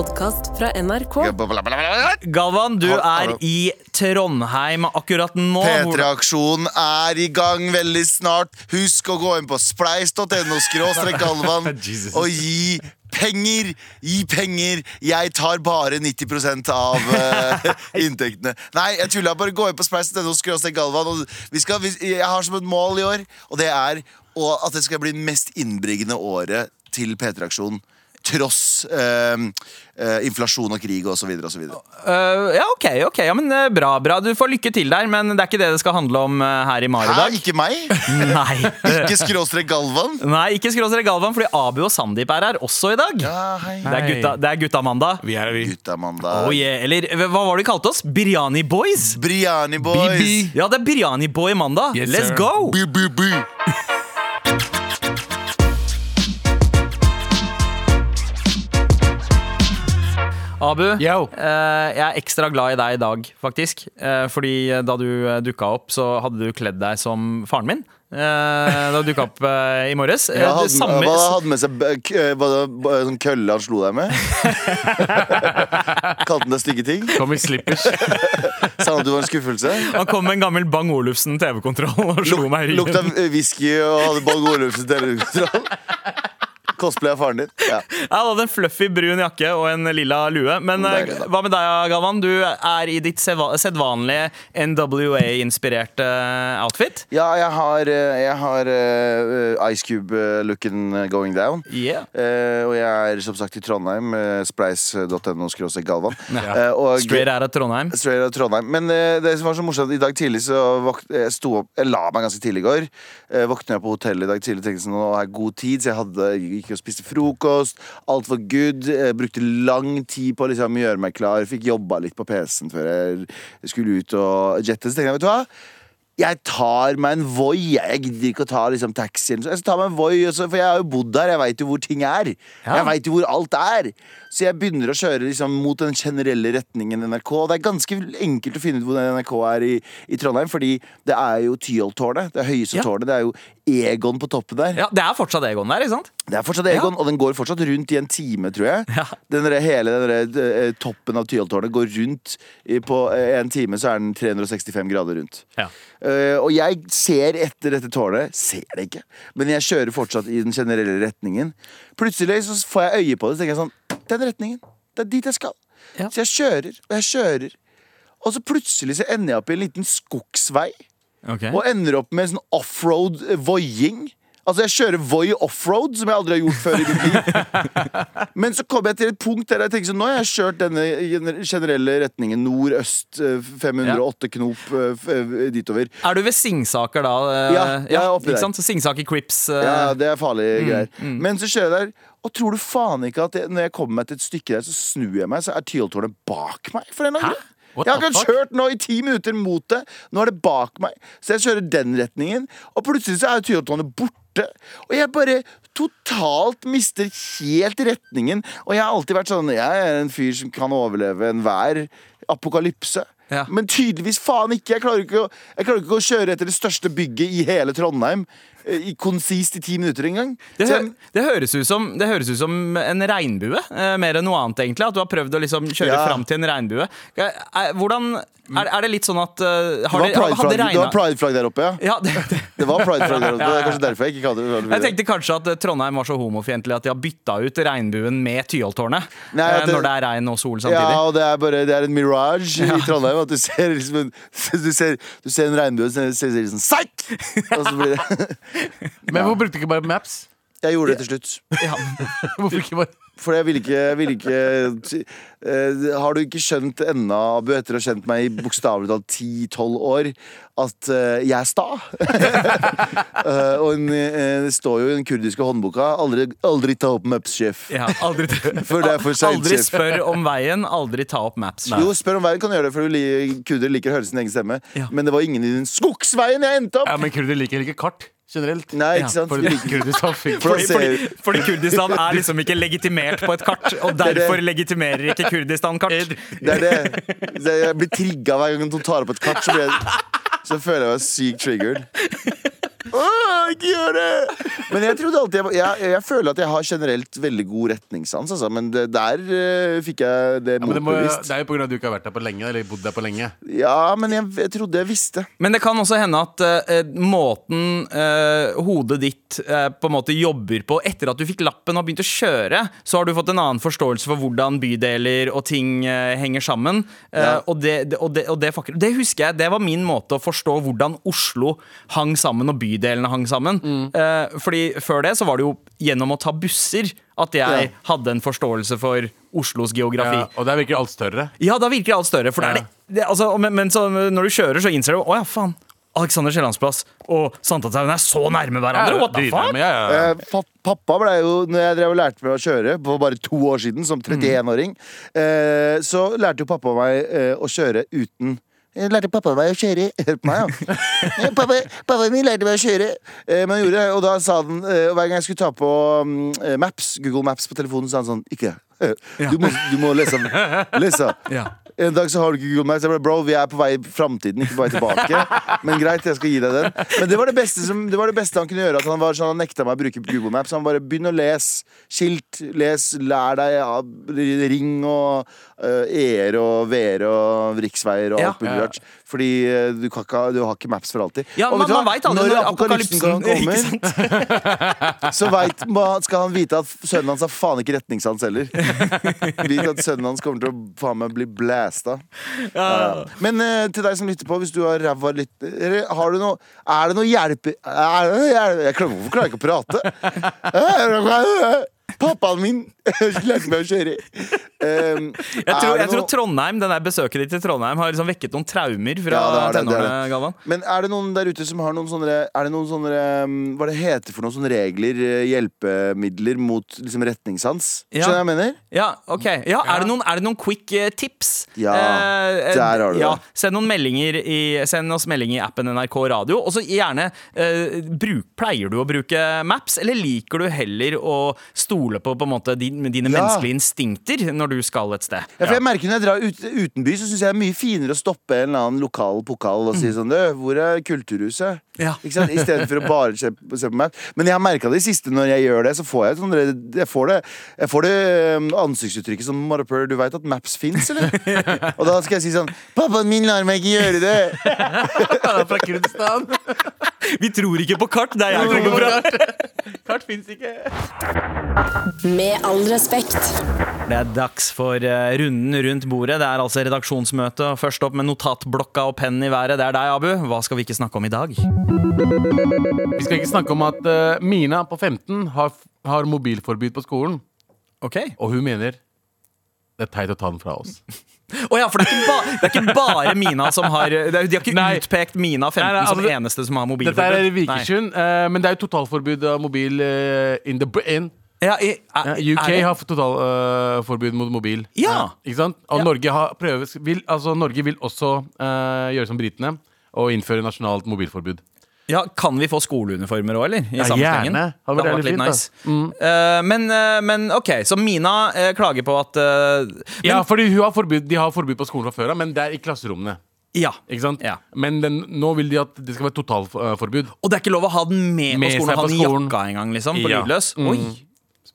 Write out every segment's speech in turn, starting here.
podkast fra NRK. Galvan, du er i Trondheim akkurat nå. Hvor- P3-aksjonen er i gang veldig snart. Husk å gå inn på spleis.no skråstrek Galvan og gi penger. Gi penger. Jeg tar bare 90% av uh, inntektene. Nei, jeg tulla. Bare gå inn på spleis.no galvan. Og vi skal, vi, jeg har som et mål i år, og det er og at det skal bli det mest innbringende året til P3-aksjonen. Tross eh, eh, inflasjon og krig osv. osv. Uh, ja, ok, ok, ja, men øh, bra, bra. Du får lykke til der, men det er ikke det det skal handle om øh, her i Mar i dag. ikke meg? Nei. Ikke skråstrek Galvan? Nei, ikke skråstrek Galvan, fordi Abu og Sandeep er her også i dag. Ja, hei. Det er gutta, det er gutta. Vi er vi. Gutta mandag. Oh yeah. Eller hva var det de kalte oss? Biryani Boys? Briani boys. BB. Ja, det er Biryani Boy mandag. Yes, Let's sir. go! Bu, bu, bu. Abu, Yo. eh, jeg er ekstra glad i deg i dag, faktisk. Eh, fordi da du dukka opp, så hadde du kledd deg som faren min. Eh, da du dukka opp eh, i morges. Eh, Jeg hadde, samme- hva hadde med seg eh, Var det sånn kølle han slo deg med? Kalte han deg stygge ting? Kom i slippers. Sa han at du var en skuffelse? Han kom med en gammel Bang Olufsen TV-kontroll og slo meg i Lukta ryggen. whisky og hadde Bang Olufsen telekontroll? Cosplay av faren din? Ja. Jeg hadde en fluffy brun jakke og en lilla lue. Men eh, Deilig, da. hva med deg, Galvan? Du er i ditt sedvanlige NWA-inspirerte outfit. ja, jeg har, eh, jeg har eh, Ice Cube-looken going down. Yeah. Eh, og jeg er som sagt i Trondheim. Spleis.no Galvan. Ja. og- Straight out av Trondheim. Straight out Trondheim. Men eh, det som var så morsomt, i dag tidlig så våk jeg sto opp Jeg la meg ganske tidlig i går. Våkna jeg på hotellet i dag tidlig og tenkte sånn, nå har jeg god tid, så jeg hadde, gikk og spiste frokost. Alt var good. Jeg brukte lang tid på å liksom, gjøre meg klar. Fikk jobba litt på PC-en før jeg skulle ut og jette. Så tenkte jeg, vet du hva? Jeg tar meg en Voi. jeg. Gidder ikke å ta liksom, taxi. Jeg tar meg en Voi, For jeg har jo bodd der. Jeg veit jo hvor ting er. Ja. Jeg vet jo hvor alt er. Så jeg begynner å kjøre liksom, mot den generelle retningen NRK. Og det er ganske enkelt å finne ut hvor NRK er i, i Trondheim, fordi det er jo Tyholttårnet. Det er høyeste Ja. tårnet. Det er jo Egon på toppen der. Ja, Det er fortsatt Egon der, ikke sant? Det er fortsatt Egon, og den går fortsatt rundt i en time, tror jeg. Ja. Den der, hele den der, eh, toppen av Tyholttårnet går rundt i, på eh, en time, så er den 365 grader rundt. Ja. Uh, og jeg ser etter dette tårnet. Ser det ikke. Men jeg kjører fortsatt i den generelle retningen. Plutselig så får jeg øye på det, så tenker jeg sånn Den retningen. Det er dit jeg skal. Ja. Så jeg kjører, og jeg kjører. Og så plutselig så ender jeg opp i en liten skogsvei. Og ender opp med en sånn offroad voying voiing. Altså Jeg kjører Voi offroad, som jeg aldri har gjort før i mitt liv. Men så kommer jeg til et punkt der jeg tenker sånn Nå har jeg kjørt denne generelle retningen nord-øst, eh, 508 knop eh, eh, ditover. Er du ved Singsaker da? eh, Ja, jeg er oppi ikke der. Singsaker Crips. Uh... Ja, det er farlige greier. Men så kjører jeg der, og tror du faen ikke at jeg, når jeg kommer meg til et stykke der, så snur jeg meg, så er Tyholtårnet bak meg. For en eller annen. What Jeg har ikke kjørt nå i ti minutter mot det. Nå er det bak meg. Så jeg kjører den retningen, og plutselig så er Tyholtårnet borte. Og jeg bare totalt mister helt retningen. Og jeg har alltid vært sånn Jeg er en fyr som kan overleve enhver apokalypse. Ja. Men tydeligvis faen ikke. Jeg klarer ikke, å, jeg klarer ikke å kjøre etter det største bygget i hele Trondheim i konsist i ti minutter engang. Det, hø det, høres ut som, det høres ut som en regnbue, eh, mer enn noe annet, egentlig. At du har prøvd å liksom kjøre Ja. fram til en regnbue. Eh, eh, Hvordan Er, er det litt sånn at uh, har det, var prideflagg prideflagg der oppe, ja. Ja, det, det. Det var prideflagg der oppe. Det er kanskje derfor jeg ikke kalte det Jeg tenkte kanskje at eh, Trondheim var så homofiendtlig at de har bytta ut regnbuen med Tyholttårnet. Eh, det- Når det er regn og sol samtidig. Ja, og det er bare Det er en mirage i Trondheim. At du ser liksom en, du ser, du ser en regnbue, og så ser du sånn Seik! Og så blir det Men hvorfor brukte du ikke bare Maps? Jeg gjorde det til slutt. Hvorfor ikke bare For jeg ville ikke, jeg ville ikke eh, Har du ikke skjønt ennå, Abu, etter å ha kjent meg i bokstavelig talt 10-12 år, at eh, jeg er sta? Eh, og en, eh, det står jo i den kurdiske håndboka 'aldri, aldri ta opp maps, sjef'. Ja, aldri, For det er for sent, aldri sjef. spør om veien, aldri ta opp maps. Jo, spør om veien kan gjøre det, for du li- kurder liker å høre sin egen stemme. Ja. Men det var ingen i den skogsveien jeg endte opp! Ja, men kurder liker ikke kart generelt. Nei, ikke sant? For Kurdistan fikk For da Fordi, fordi, fordi Kurdistan er liksom ikke legitimert på et kart, og derfor det. derfor legitimerer ikke Kurdistan kart. Det er det. Jeg blir trigga hver gang noen tar opp et kart. Så, blir jeg, så føler jeg meg sykt triggered. Åh, ikke gjør det! Men jeg trodde alltid jeg, jeg, jeg føler at jeg har generelt veldig god retningssans, altså. Men det, der eh, fikk jeg det Ja, men det, må, motbevist. det er jo på grunn av at du ikke har vært der på lenge. Eller bodd der på lenge Ja, men jeg, jeg trodde jeg visste. Men det kan også hende at eh, måten eh, hodet ditt eh, på en måte jobber på etter at du fikk lappen og begynte å kjøre, så har du fått en annen forståelse for hvordan bydeler og ting eh, henger sammen. Eh, Ja. og, det, det, og, det, og det, fucker- det husker jeg, det var min måte å forstå hvordan Oslo hang sammen og bydelene hang sammen. Eh, fordi før det så var det jo gjennom å ta busser at jeg Ja. hadde en forståelse for Oslos geografi. ja, Og der virker alt større. Ja, da virker alt større. For det er Ja. det, det altså, men, men så, når du kjører, så innser du Å ja, faen. Alexander Kiellandsplass og Sankthanshaugen er så nærme hverandre. What the fuck? ja, ja, ja. Eh, pappa ble jo, når jeg drev og lærte meg å kjøre for bare to år siden, som 31-åring, eh, så lærte jo pappa meg eh, å kjøre uten jeg lærte pappa meg å kjøre. Hør på meg, ja. Eh, pappa, pappa min lærte meg å kjøre. Eh, men han gjorde det, og da sa han eh, og Hver gang jeg skulle ta på mm, eh, Maps, Google Maps på telefonen, sa han sånn Ikke. eh, Du må, du må lese. lese. Ja. En dag så har du ikke Google Maps. Jeg bare, Bro, vi er på vei i framtiden, ikke på vei tilbake. Men greit, jeg skal gi deg den. Men det var det beste, som, det var det beste han kunne gjøre. At han var sånn, han nekta meg å bruke Google Maps. Han bare begynn å lese skilt. Les, lær deg ja, ring og uh, er og VR og riksveier og Ja. alt mulig rart. Fordi eh, du, kan ikke, du har ikke Maps for alltid. Ja, Og man, man vet aldri når apokalypsen kommer, Ikke sant? så vet, man- skal han vite at sønnen hans har faen ikke retningssans heller. Vite at sønnen hans kommer til å faen meg bli blæsta. Ja. Uh, Men uh, til deg som lytter på, hvis du har ræva litt Har du noe Er det noe hjelp er det er hjelp Jeg klarer, Hvorfor klarer jeg ikke å prate? Pappaen min lærte meg å kjøre. Um, Jeg tror, jeg tror Trondheim, den der besøket ditt til Trondheim har liksom vekket noen traumer fra Ja, det tenårene. Galvan. Men er det noen der ute som har noen sånne Er det noen sånne um, Hva det heter for noen sånne regler, eh, hjelpemidler mot liksom retningssans? Ja. Skjønner du hva jeg mener? Ja, ok. Ja, er, det noen, er det noen quick eh, tips? Ja, eh, der har du ja, det. Send, noen meldinger i, send oss melding i appen NRK Radio. Og så gjerne eh, bruk, Pleier du å bruke Maps, eller liker du heller å stole på, på en måte, din, dine Ja. menneskelige instinkter når du skal et sted? Ja, for jeg merker Når jeg drar ut, utenby, så syns jeg det er mye finere å stoppe en eller annen lokal pokal og si sånn Du, hvor er Kulturhuset? Ja. Istedenfor å bare se, se på meg. Men jeg har merka det i siste når jeg gjør det, så får jeg sånn Jeg får det, jeg får det um, ansiktsuttrykket som Marapur, Du veit at Maps fins, eller? og da skal jeg si sånn Pappaen min lar meg ikke gjøre det! Han er fra Kurdistan. Vi tror ikke på kart, det er jeg kommer fra. Kart fins ikke. Med all respekt. Det er dags for eh, runden rundt bordet. Det er altså redaksjonsmøte. Først opp med notatblokka og pennen i været. Det er deg, Abu. Hva skal vi ikke snakke om i dag? Vi skal ikke snakke om at eh, Mina på 15 har, har mobilforbud på skolen. Ok Og hun mener det er teit å ta den fra oss. Å ja, for det er, ba, det er ikke bare Mina som har De har ikke Nei. utpekt Mina 15 Nei, nei, altså, som eneste som har mobilforbud. Dette er Vikersund, uh, men det er jo totalforbud av mobil uh, in the Britain. Ja, i, Ja, UK det- har totalforbud mot mobil. Ja. Ikke sant? Og. Norge, har, prøves, vil, altså, Norge vil også eh, gjøre som britene og innføre nasjonalt mobilforbud. Ja, Kan vi få skoleuniformer òg, eller? I Ja, gjerne. Det hadde vært litt fint, da. Mm. nice. Eh, men, uh, men OK, så Mina uh, klager på at men, Ja, fordi hun har forbud, De har forbud på skolen fra før av, men det er i klasserommene. ja. Ikke sant? Ja. Men den, nå vil de at det skal være totalforbud. Og det er ikke lov å ha den med, Med på skolen? Ha den i jakka engang, liksom? På Ja. lydløs? Mm. Oi!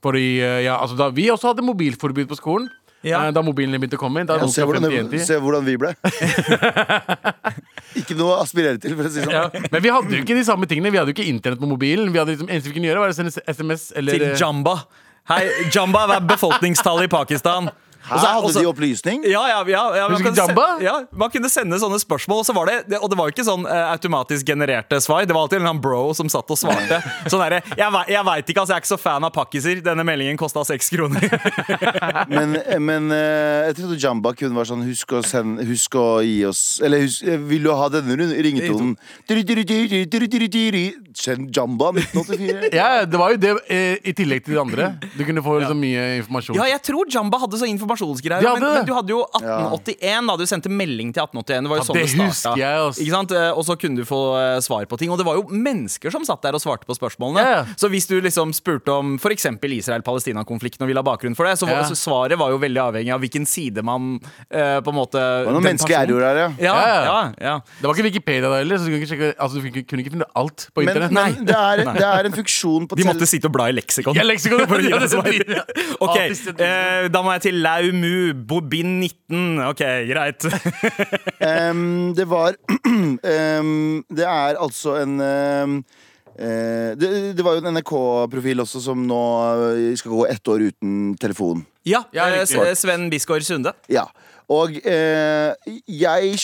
Fordi, eh, ja, altså da Vi også hadde mobilforbud på skolen. Ja. eh, Da mobilene begynte å komme inn. Da Ja, se, hvordan, se hvordan vi ble. ikke noe å aspirere til, for å si det sånn. Ja, men vi hadde jo ikke de samme tingene. Vi hadde jo ikke internett på mobilen. Vi hadde liksom, eneste vi kunne gjøre, var å sende SMS eller Til eh, Jamba. Hei, Jamba er befolkningstallet i Pakistan. Og Her så- hadde også, de opplysning. Ja, ja, ja, ja man, kunne kan se- ja, man kunne sende sånne spørsmål, og, så var det, det, og det var ikke sånn uh, automatisk genererte svar. Det var alltid en bro som satt og svarte. Sånn der, Jeg, jeg veit ikke, altså, jeg er ikke så fan av pakkiser. Denne meldingen kosta seks kroner. Men, men uh, jeg trodde Jamba kun var sånn Husk å, sende, husk å gi oss Eller husk, eh, vil du ha denne ringetonen? Kjenn Jamba 1984. Ja, det var jo det eh, i tillegg til de andre. Du kunne få så mye informasjon. Ja, jeg tror Jamba hadde så informasjon informasjonsgreier. Ja, Men, men du hadde jo 1881, da du sendte melding til 1881. Det var jo Ja, sånn det, det starta. jeg, også. Ikke sant? Eh, Og så kunne du få eh, svar på ting. Og det var jo mennesker som satt der og svarte på spørsmålene. Ja, ja. Så hvis du liksom spurte om f.eks. Israel-Palestina-konflikten og ville ha bakgrunn for det, så, var- så svaret var jo veldig avhengig av hvilken side man eh, på en måte Det var noen menneskelige error her, ja. Ja, Ja, ja, ja. ja. Det var ikke Wikipedia da heller, så du kunne ikke, sjekke, altså, du kunne- ikke finne alt på Internett. men det, er, det er en funksjon på De måtte sitte og bla i leksikon. Ja, leksikon For å gi svar. Ok, eh, da må jeg til Laumu, Bobin 19. Ok, greit. um, det var um, Det er altså en um, eh, det, det var jo en NRK-profil også som nå eh, skal gå ett år uten telefon. Ja, Ja, eh. Sven Bisgaard Sunde. Ja. Og eh, jeg,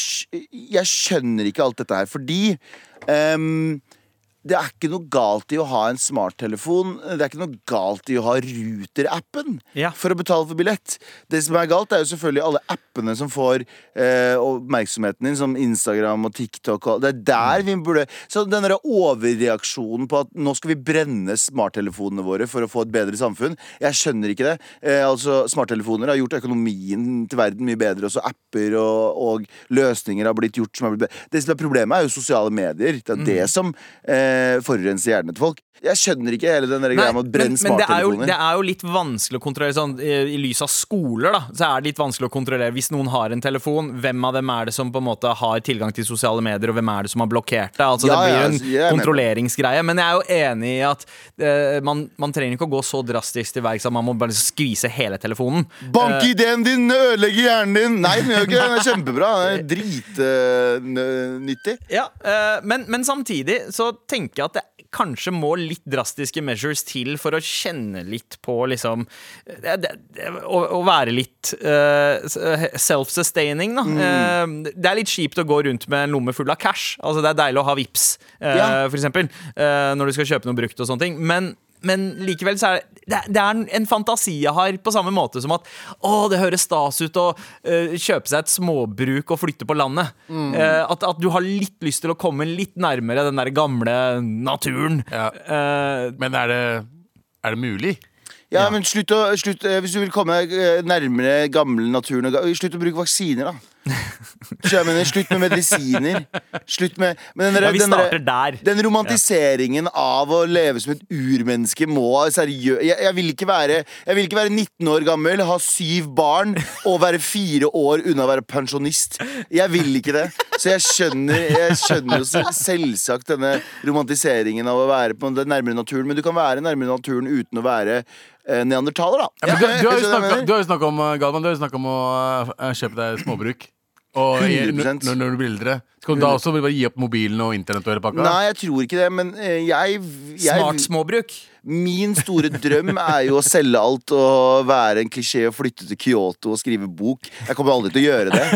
jeg skjønner ikke alt dette her, fordi em, det er ikke noe galt i å ha en smarttelefon. Det er ikke noe galt i å ha Ruter-appen Ja. for å betale for billett. Det som er galt, er jo selvfølgelig alle appene som får eh, oppmerksomheten din, som Instagram og TikTok. Og det er der vi burde Så den der overreaksjonen på at nå skal vi brenne smarttelefonene våre for å få et bedre samfunn, jeg skjønner ikke det. Eh, altså, Smarttelefoner har gjort økonomien til verden mye bedre. Også apper og, og løsninger har blitt gjort som har blitt bedre. Det som er problemet, er jo sosiale medier. Det er det som eh, forurenser hjernen til folk. Jeg skjønner ikke hele den greia med å brenne smarttelefoner. men det, er jo, det er jo litt vanskelig å kontrollere sånn, i, I lys av skoler, da, så er det litt vanskelig å kontrollere. Hvis noen har en telefon, hvem av dem er det som på en måte har tilgang til sosiale medier, og hvem er det som har blokkert det? Altså, Ja, det blir ja, jo en altså, det. kontrolleringsgreie. Men jeg er jo enig i at uh, man, man trenger ikke å gå så drastisk til verks at man må bare skvise hele telefonen. Bank ideen din, ødelegge hjernen din! Nei, den gjør ikke det. Er kjempebra. Dritnyttig. Ja, uh, men, men samtidig så tenker jeg at det kanskje må litt drastiske measures til for å kjenne litt på liksom det, det, det, å, å være litt uh, self-sustaining, da. Eh, det er litt kjipt å gå rundt med en lomme full av cash. Altså Det er deilig å ha VIPs, uh, Ja. for eksempel, eh, når du skal kjøpe noe brukt og sånne ting. Men men likevel så er det, det, er- en- fantasi jeg har, på samme måte som at å, det høres stas ut å uh, kjøpe seg et småbruk og flytte på landet. Eh, at, at du har litt lyst til å komme litt nærmere den der gamle naturen. Ja. Uh, Men er det, er det mulig? Ja, men slutt å, slutt, Hvis du vil komme nærmere gamle naturen Slutt å bruke vaksiner, da. Mener, Slutt med medisiner. Slutt med men den, der- Ja, vi den der- der. Den romantiseringen av å leve som et urmenneske må seriøst jeg, jeg, vil ikke være, jeg vil ikke være 19 år gammel, ha syv barn og være fire år unna å være pensjonist. Jeg vil ikke det. Så jeg skjønner, jeg skjønner jo selvsagt denne romantiseringen av å være på den nærmere naturen, men du kan være nærmere naturen uten å være eh, neandertaler, da. Ja, du, du har jo snakka om, uh, Galvan, du har jo om å uh, kjøpe deg småbruk. Og i- 100%. når, når du blir eldre. Skal du da også bare gi opp mobilen og internett og hele pakka? Nei, jeg tror ikke det, men eh, jeg, jeg smart småbruk. Min store drøm er jo å selge alt og være en klisjé og flytte til Kyoto og skrive bok. Jeg kommer aldri til å gjøre det.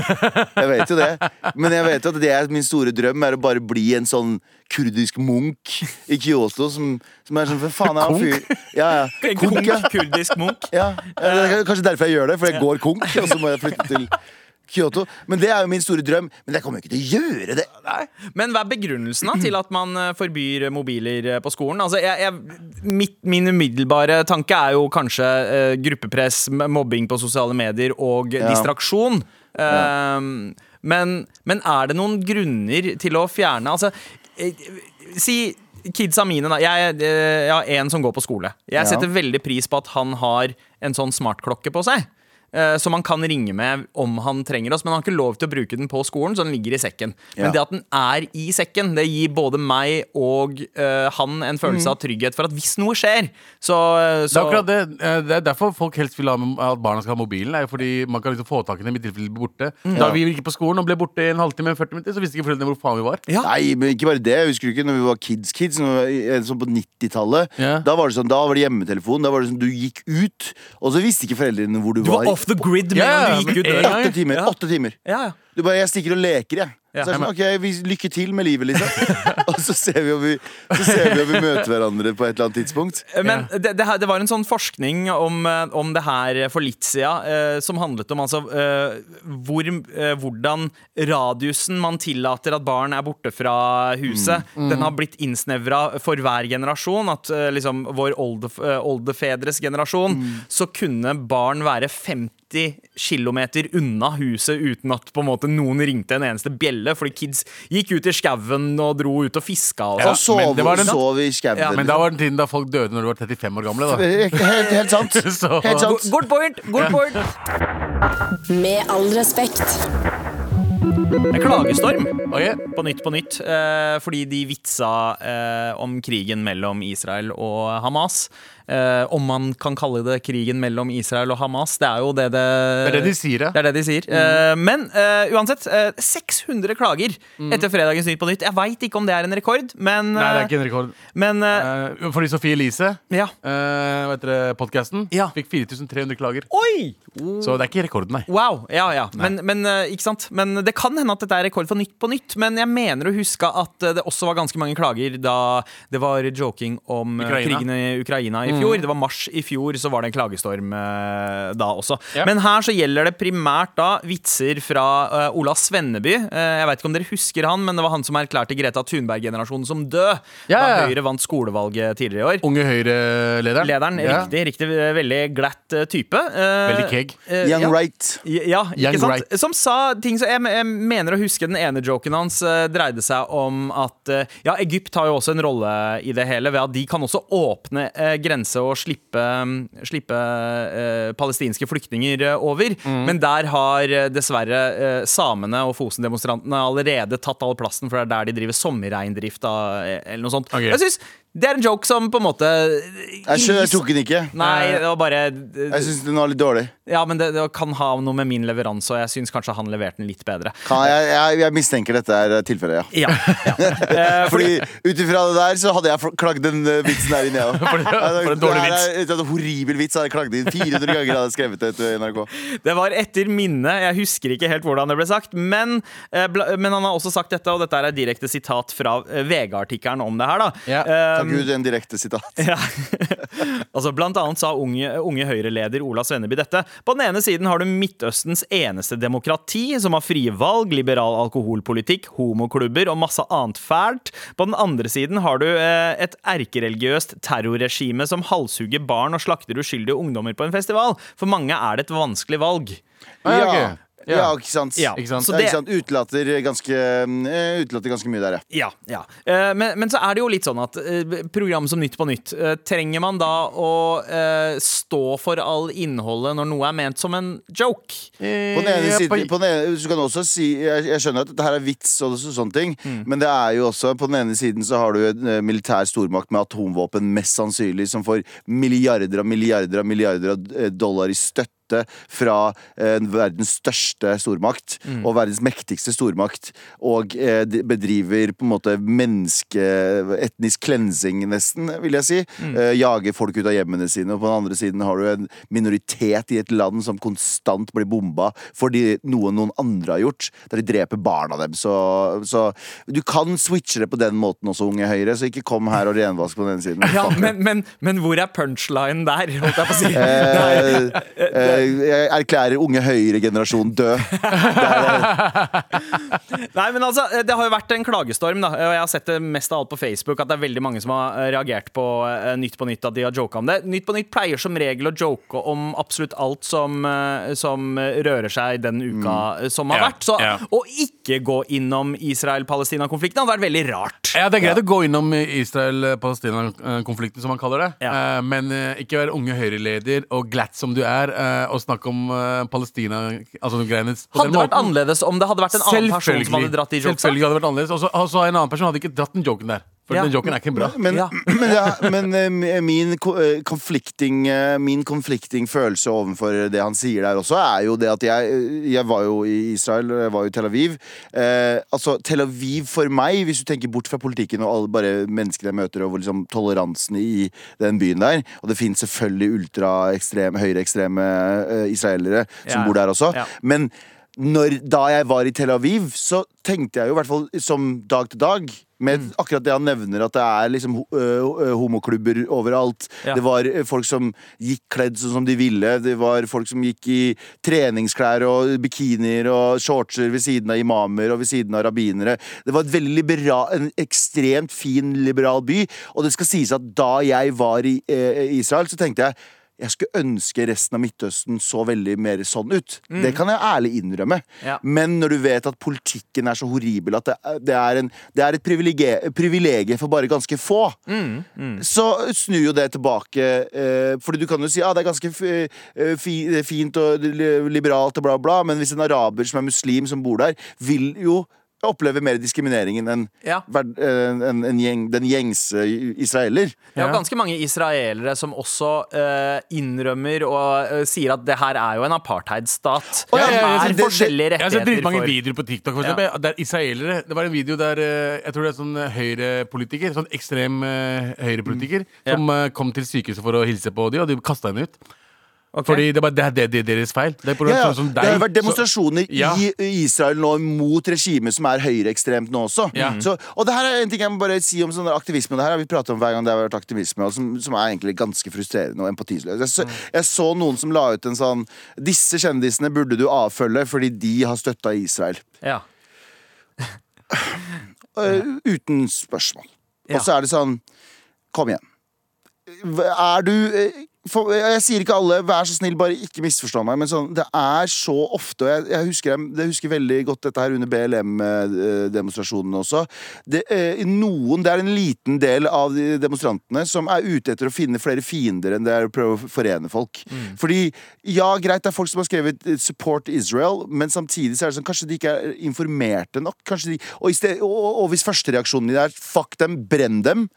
Jeg vet jo det. Men jeg vet jo at det er min store drøm er å bare bli en sånn kurdisk munk i Kyoto som, som er sånn For faen, jeg er en fyr. Ja, ja. En Konk, ja. kurdisk munk. ja. Det er kanskje derfor jeg gjør det, for jeg går konk, og så må jeg flytte til Kyoto. Men det er jo min store drøm. Men jeg kommer jo ikke til å gjøre det. Men hva er begrunnelsen da, til at man eh, forbyr mobiler eh, på skolen? Altså, jeg, jeg, mitt, min umiddelbare tanke er jo kanskje uh, gruppepress, mobbing på sosiale medier og distraksjon. Ehm, men, men er det noen grunner til å fjerne Altså, si Kidsa mine, da. Jeg, jeg har en som går på skole. Jeg Ja. setter veldig pris på at han har en sånn smartklokke på seg. Eh, Som han kan ringe med om han trenger oss, men han har ikke lov til å bruke den på skolen, så den ligger i sekken. Men Ja. det at den er i sekken, det gir både meg og uh, han en følelse Mm. av trygghet for at hvis noe skjer, så, Det så er akkurat det. Eh, Det er derfor folk helst vil ha at barna skal ha mobilen. Det er jo fordi man kan liksom få tak i dem i tilfelle de blir borte. Mm. Da vi gikk på skolen og ble borte i en halvtime, 40 minutter, så visste ikke foreldrene hvor faen vi var. Ja. Nei, men ikke bare det. Husker du ikke når vi var kids-kids? Sånn på 90-tallet. Ja. Da var det sånn, da var det hjemmetelefon. Da var det sånn, Du gikk ut, og så visste ikke foreldrene hvor du, Du var off the grid med en gang du gikk ut døra. Åtte timer. Ja. åtte timer Ja, ja. Du bare 'Jeg stikker og leker', jeg. Ja. Så er det sånn, ok, vi, Lykke til med livet, liksom. og så ser vi om vi, så ser vi om vi møter hverandre på et eller annet tidspunkt. Men det, det, her- det var en sånn forskning om, eh, om det her for litt siden, eh, som handlet om altså eh, hvor, eh, hvordan radiusen man tillater at barn er borte fra huset, den har blitt innsnevra for hver generasjon. At eh, liksom vår olde, eh, oldefedres generasjon, så kunne barn være 50 50 km unna huset uten at på en måte noen ringte en eneste bjelle, fordi kids gikk ut i skauen og dro ut og fiska. Og Ja, Og sov, men det var den- sov i skauen. Ja, Men da var den tiden da folk døde når de var 35 år gamle. da helt, helt sant. Helt sant. sånn. Good point! good point Med all respekt. En klagestorm okay. på nytt på nytt, eh, fordi de vitsa eh, om krigen mellom Israel og Hamas. Eh, om man kan kalle det krigen mellom Israel og Hamas. Det er jo det det Det er det de sier, ja. Det er det de sier. Eh, men eh, uansett, eh, 600 klager etter fredagens Nytt på Nytt. Jeg veit ikke om det er en rekord, men, Nei, det er eh, ikke en rekord. men eh, Eh, fordi Sofie Elise, Ja. uh, vet dere, podkasten, Ja. fikk 4300 klager. Oi! Så det er ikke rekorden, nei. Wow, ja, ja. Men, men, eh, ikke sant? men det kan hende at dette er rekord for Nytt på Nytt. Men jeg mener å huske at eh, det også var ganske mange klager da det var joking om eh, Ukraina. krigen i Ukraina i fjor. Det var mars i fjor, så var det en klagestorm eh, da også. Ja. Men her så gjelder det primært da vitser fra eh, Ola Svenneby. Eh, jeg vet ikke om dere husker han, men det var han som erklærte Greta Thunberg-generasjonen som død Ja, da. Høyre vant skolevalget tidligere i år. Unge Høyre-lederen. Lederen, Ja. riktig, riktig, veldig glatt eh, type. Eh, Veldig keg. eh, Young ja. right. Ja, Young ikke sant? right. Som sa ting som jeg, jeg mener å huske den ene joken hans eh, dreide seg om at eh, Ja, Egypt har jo også en rolle i det hele ved at de kan også åpne uh, grense og slippe, slippe eh, palestinske flyktninger eh, over. Mm. Men der har eh, dessverre eh, samene og Fosen-demonstrantene allerede tatt all plassen, for det er der de driver sommerreindrift eh, eller noe sånt. Ok. Jeg synes det er en joke som på en måte Jeg, skjønner, jeg tok den ikke. Nei, det var bare Jeg syns den var litt dårlig. Ja, men det, det kan ha noe med min leveranse, og jeg syns kanskje han leverte den litt bedre. Kan jeg, jeg, jeg mistenker dette er tilfellet, ja. Ja, ja. Eh, Fordi ut ifra det der så hadde jeg klagd den eh, vitsen der inne, jeg òg. for en dårlig vits. Det er en horribel vits. Hadde jeg klagd inn 400 ganger hadde jeg skrevet det til NRK. Det var etter minne. Jeg husker ikke helt hvordan det ble sagt. Men, eh, men han har også sagt dette, og dette er et direkte sitat fra eh, VG-artikkelen om det her. da Ja. Gud, en direkte sitat. Ja. altså, blant annet sa unge, unge Høyre-leder Ola Svenneby dette. På den ene siden har du Midtøstens eneste demokrati, som har frie valg, liberal alkoholpolitikk, homoklubber og masse annet fælt. På den andre siden har du eh, et erkereligiøst terrorregime som halshugger barn og slakter uskyldige ungdommer på en festival. For mange er det et vanskelig valg. Ja. Ja. Ja. Ikke sant? Ja, Ikke sant? så det- ikke sant? Utelater ganske, eh, utelater ganske mye der, ja. Ja, ja. Eh, men, men så er det jo litt sånn at eh, program som Nytt på Nytt, trenger man da å stå for all innholdet når noe er ment som en joke? På den ene siden, på- den ene, så kan du også si jeg, jeg skjønner at dette her er vits og sånne ting, Mm. men det er jo også På den ene siden så har du en militær stormakt med atomvåpen, mest sannsynlig, som får milliarder og milliarder og milliarder av dollar i støtte fra eh, verdens største stormakt Mm. og verdens mektigste stormakt, og eh, bedriver på en måte menneske... Etnisk cleansing, nesten, vil jeg si. Mm. Eh, jager folk ut av hjemmene sine. Og på den andre siden har du en minoritet i et land som konstant blir bomba fordi noe noen andre har gjort, der de dreper barna dem. Så, så du kan switche det på den måten også, Unge Høyre, så ikke kom her og renvask på den siden. Ja, men, men, men hvor er punchline der, holdt jeg på å si? Eh, eh, jeg erklærer Unge høyre-generasjon død. Nei, men altså, Det har jo vært en klagestorm, da, og jeg har sett det mest av alt på Facebook. At det er veldig mange som har eh, reagert på eh, Nytt på Nytt, at de har joka om det. Nytt på Nytt pleier som regel å joke om absolutt alt som, eh, som rører seg den uka mm. som har Ja, vært. Så ja. å ikke gå innom Israel-Palestina-konflikten hadde vært veldig rart. Ja, Det er greit å gå innom Israel-Palestina-konflikten, som man kaller det. Ja. Eh, men eh, ikke være unge Høyre-leder og glatt som du er, eh, og snakke om uh, Palestina altså, greiene Hadde det vært annerledes om det hadde vært en annen person som hadde dratt de jokesa? Selvfølgelig hadde det vært annerledes. Og så og så en annen person hadde ikke dratt den joken der. For Ja. den joken er ikke bra. Men, Ja. men, ja, men eh, min eh, konflikting eh, Min konflikting følelse overfor det han sier der også, er jo det at jeg, jeg var jo i Israel, jeg var jo i Tel Aviv. Eh, altså, Tel Aviv for meg, hvis du tenker bort fra politikken og alle bare menneskene jeg møter, og liksom toleransen i den byen der Og det finnes selvfølgelig ultraekstreme, høyreekstreme eh, israelere som Ja. bor der også. Ja. Men når, da jeg var i Tel Aviv, så tenkte jeg jo i hvert fall som dag til dag med Mm. akkurat det han nevner, at det er liksom ø, homoklubber overalt. Ja. Det var folk som gikk kledd sånn som de ville. Det var folk som gikk i treningsklær og bikinier og shortser ved siden av imamer og ved siden av rabbinere. Det var veldig liberal, en ekstremt fin, liberal by. Og det skal sies at da jeg var i eh, Israel, så tenkte jeg jeg skulle ønske resten av Midtøsten så veldig mer sånn ut. Det kan jeg ærlig innrømme. Ja. Men når du vet at politikken er så horribel at det, det, er, en, det er et privilegium for bare ganske få, så snur jo det tilbake. Eh, fordi du kan jo si ja, det er ganske eh, fi, fint og liberalt og bla, bla, men hvis en araber som er muslim som bor der, vil jo oppleve mer diskriminering enn Ja. verd- eh, en, en gjeng, den gjengse israeler. Er Ja. jo ganske mange israelere som også uh, innrømmer og uh, sier at det her er jo en apartheidstat. Å, ja, ja, ja, det er det- forskjellige Jeg har sett rettigheter dritmange videoer på TikTok. For eksempel, Der israelere Det var en video der jeg tror det er sånn høyrepolitiker, sånn ekstrem uh, høyrepolitiker, som eh, kom til sykehuset for å hilse på dem, og de kasta henne ut. Ok. Fordi det, bare, det, er, det, det er deres feil. Det er på Ja, ja. sånn deg, Det har vært demonstrasjoner så- ja. i Israel nå mot regimet som er høyreekstremt nå også. Ja. Så, og det her er en ting jeg må bare si om sånn aktivisme. Det her har vi pratet om hver gang det har vært aktivisme, som, som er egentlig ganske frustrerende og empatisløs. Jeg, så, jeg så noen som la ut en sånn Disse kjendisene burde du avfølge fordi de har støtta Israel. Ja. uh, uten spørsmål. Og så er det sånn Kom igjen. Er du eh, for, Jeg sier ikke alle, vær så snill, bare ikke misforstå meg, men sånn, det er så ofte og jeg, jeg, husker, jeg, husker veldig godt dette her under BLM-demonstrasjonene også. Det, eh, noen, det er en liten del av de demonstrantene som er ute etter å finne flere fiender enn det er å prøve å forene folk. Fordi, ja, greit, det er folk som har skrevet eh, 'support Israel', men samtidig så er det sånn, kanskje de ikke er informerte nok. De, og, sted, og, og hvis førstereaksjonen din er 'fuck dem, brenn dem',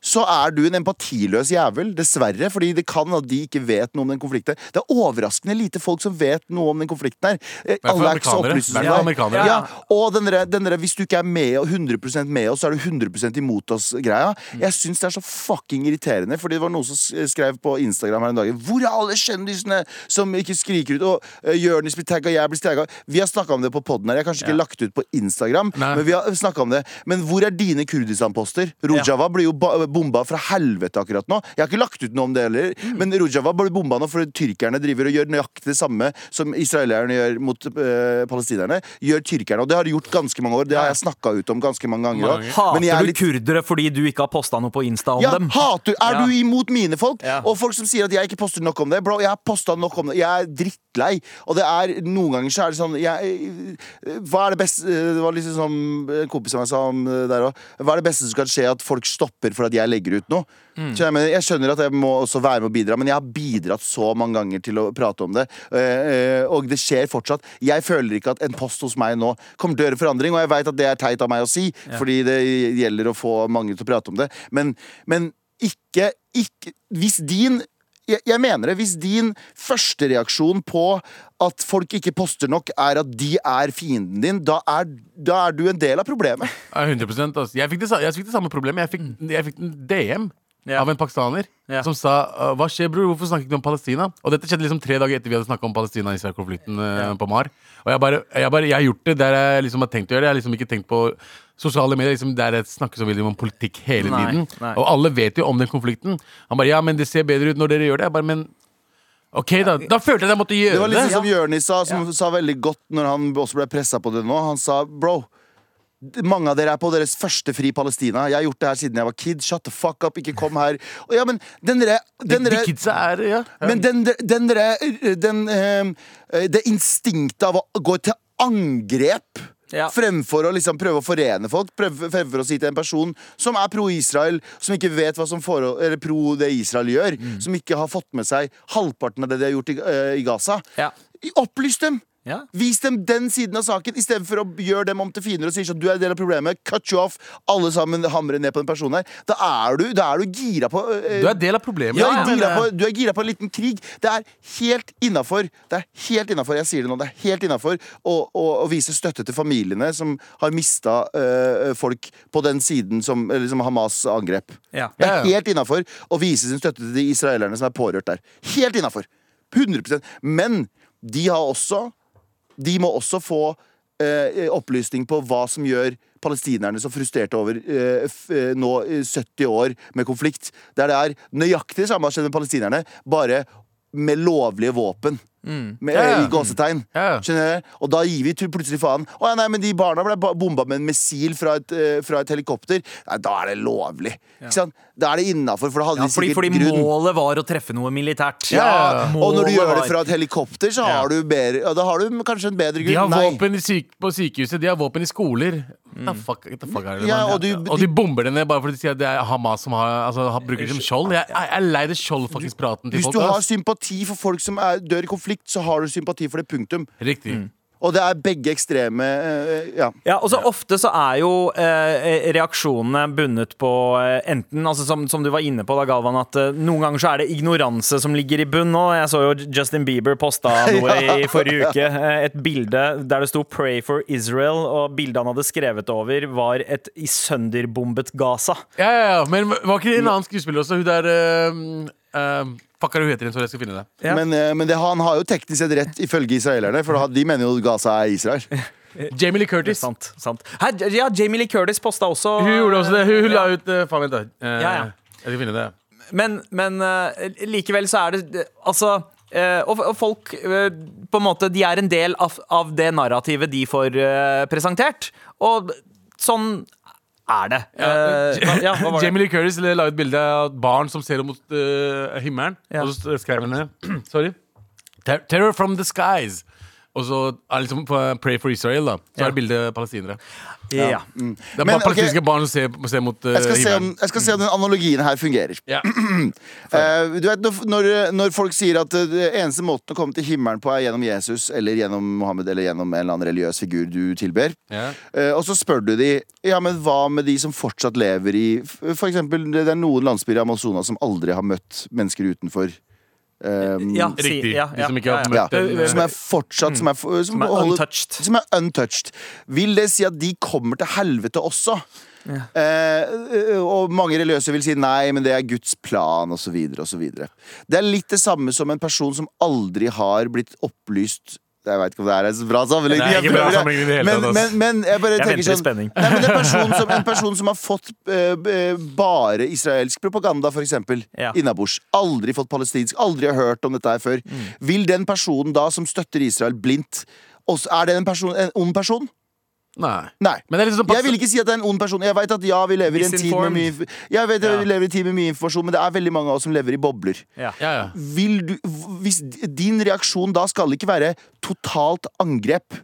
så er du en empatiløs jævel, dessverre. Fordi det kan at de ikke vet noe om den konflikten. Det er overraskende lite folk som vet noe om den konflikten her. Eh, Alle er ikke så amerikanere. opplyste. Ja, og den der- den der, hvis du ikke er med, 100% med oss, så er du 100% imot oss-greia. Jeg syns det er så fucking irriterende, Fordi det var noen som skrev på Instagram her en dag Hvor er alle kjendisene som ikke skriker ut? Og uh, Jonis blir tagga, jeg blir tagga. Vi har snakka om det på poden her. Jeg har kanskje ikke lagt ut på Instagram, Nei. men vi har snakket om det. Men hvor er dine Kurdistan-poster? Rojava blir jo bomba fra helvete akkurat nå. Jeg har ikke lagt ut noe om det heller, men Rojava ble bomba nå fordi tyrkerne driver og gjør nøyaktig det samme som israelerne gjør mot øh, palestinerne. Gjør tyrkerne, og det har de gjort ganske mange år. Det har jeg snakka ut om ganske mange ganger. Mange. Hater er du litt kurdere fordi du ikke har posta noe på Insta om ja, dem? hater, Er Ja. du imot mine folk? Ja. Og folk som sier at jeg ikke poster nok om det. Bro, jeg har posta nok om det. Jeg er drittlei. Og det er noen ganger så er det sånn jeg, Hva er det beste Det var liksom som en kompis av meg sa om der òg. Hva er det beste som kan skje? At folk stopper for at jeg legger ut noe? Så jeg, mener, jeg skjønner at jeg må også være med å bidra, men jeg har bidratt så mange ganger til å prate om det. Eh, eh, og det skjer fortsatt. Jeg føler ikke at en post hos meg nå kommer til å gjøre forandring, og jeg veit at det er teit av meg å si, fordi det gjelder å få mange til å prate om det. Men, men ikke, ikke Hvis din jeg, jeg mener det, Hvis din første reaksjon på at folk ikke poster nok, er at de er fienden din, da er, da er du en del av problemet. 100% altså. jeg, fikk det, jeg fikk det samme problemet. Jeg fikk, jeg fikk en DM Ja. av en pakistaner Ja. som sa «Uh, Hva skjer, bror? Hvorfor snakker du ikke om Palestina? Og dette skjedde liksom tre dager etter vi hadde snakka om Palestina-Israel-konflikten uh, på Mar. Og jeg bare, jeg bare Jeg har gjort det der jeg liksom har tenkt å gjøre det. Jeg har liksom ikke tenkt på sosiale medier liksom der jeg snakker så veldig om politikk hele Nei, tiden. nei. Og alle vet jo om den konflikten. Han bare Ja, men det ser bedre ut når dere gjør det. Jeg bare, men OK, da. Da følte jeg at jeg måtte gjøre Det var det. liksom som Jonis sa, som sa veldig godt når han også ble pressa på det nå. Han sa bro. Mange av dere er på deres første fri Palestina. Jeg har gjort det her siden jeg var kid. Shut the fuck up, ikke kom her. Og ja, men den dere De, dere- de kidsa er Ja. ja. Men den, den, dere- den, eh, det instinktet av å gå til angrep Ja. Fremfor å liksom prøve å forene folk. Prøve, fremfor å si til en person som er pro-Israel, som ikke vet hva som forhold, eller pro det Israel gjør, Mm. som ikke har fått med seg halvparten av det de har gjort i, uh, i Gaza. Ja. Opplys dem! Ja. Vis dem den siden av saken, istedenfor å gjøre dem om til fiender og si at du er en del av problemet. Cut you off. Alle sammen hamrer ned på den personen her. Da er du, da er du gira på eh, Du er del av problemet. ja, Ja, gira eh, på, du er gira på en liten krig. Det er helt innafor. Det er helt innenfor, jeg sier det nå, det er helt innafor å, å, å vise støtte til familiene som har mista folk på den siden som, som Hamas angrep. Ja. Det er ja. helt innafor å vise sin støtte til de israelerne som er pårørt der. Helt innafor. 100% Men de har også De må også få eh, opplysning på hva som gjør palestinerne så frustrerte over eh, eh, nå eh, 70 år med konflikt. Der det er nøyaktig samme som med palestinerne, bare med lovlige våpen. Med, Ja, ja. I gåsetegn. Ja. Skjønner du? Og da gir vi plutselig faen. Å ja, nei, men de barna ble ba- bomba med en missil fra et, eh, fra et helikopter. Nei, da er det lovlig. Ikke sant? Da er det innafor, for da hadde de fordi, sikkert fordi grunn. målet var å treffe noe militært. Ja, Og når du gjør det fra et helikopter, så har du bedre, ja, da har du kanskje en bedre grunn. De har Nei. våpen syk på sykehuset, de har våpen i skoler. The fuck, the fuck er det, Ja, og du- og de bomber det ned bare fordi de sier at det er Hamas som har, altså, har bruker det som skjold. Jeg, jeg er lei det skjold-praten til Hvis folk. du har sympati for folk som er, dør i konflikt, så har du sympati for det. Punktum. Riktig. Og det er begge ekstreme eh, Ja. Ja, og så Ofte så er jo eh, reaksjonene bundet på eh, enten altså som, som du var inne på, da, Galvan, at eh, noen ganger så er det ignoranse som ligger i bunn. Og jeg så jo Justin Bieber posta noe i forrige uke. eh, et bilde der det sto 'Pray for Israel', og bildet han hadde skrevet over, var et i sønderbombet Gaza. Ja, ja, ja, men var ikke det en annen skuespiller også? Hun der uh, uh, Fuck hva hun heter, så jeg skal finne det. Ja. Men, eh, men det, han har jo teknisk sett rett, ifølge israelerne, for de mener jo Gaza er Israel. Jamie Lee Curtis. Sant, sant. Her, ja, Jamie Lee Curtis posta også Hun gjorde også det. Hun, hun la ut uh, Faen, vent, da. Eh, Ja, ja. Jeg skal finne det. Men, men eh, likevel så er det eh, Altså eh, og, og folk eh, på en måte De er en del av, av det narrativet de får eh, presentert. Og sånn er det. Ja. Uh, ja, det? Jamie Lee Curtis la ut bilde av et barn som ser mot uh, himmelen. Ja. Og så skrev hun ned Sorry. Ter Terror from the skies. Og så er liksom Pray for Israel, da. Så Ja. er det bilde palestinere. Ja. Det er Men, bare palestinske barn som ser, ser mot uh, Jeg skal, se om, jeg skal se om den analogien her fungerer. Ja. uh, du vet, når- når, folk sier at eh, det eneste måten å komme til himmelen på er gjennom Jesus eller gjennom Mohammed eller gjennom en eller annen religiøs figur du tilber, Ja. uh, og så spør du de Ja, men hva med de som fortsatt lever i For eksempel, det er noen landsbyer i Amazonas som aldri har møtt mennesker utenfor. Um, Ja, si- Riktig. ja, De som ikke har ja, ja. ja, møtt den, som er fortsatt Som er, som Som er holder- untouched. Som er untouched. Vil det si at de kommer til helvete også? Eh, og mange religiøse vil si nei, men det er Guds plan, osv. Det er litt det samme som en person som aldri har blitt opplyst jeg vet ikke om det er en så bra sammenligning. Det er ikke bra sammenligning i hele men, men, men jeg bare Jeg tenker sånn. Nei, men en, person som, en person som har fått eh, eh, bare israelsk propaganda, for eksempel, Ja. innabords, aldri fått palestinsk, aldri har hørt om dette her før, Mm. vil den personen da som støtter Israel blindt også, Er det en, person, en ond person? Nei. Nei. Men det er liksom Jeg vil ikke si at det er en ond person. Jeg vet at ja, vi lever i en tid med mye Jeg vet at Ja. vi lever i en tid med mye informasjon, men det er veldig mange av oss som lever i bobler. Ja. Ja, ja. Vil du, hvis din reaksjon da skal ikke være totalt angrep.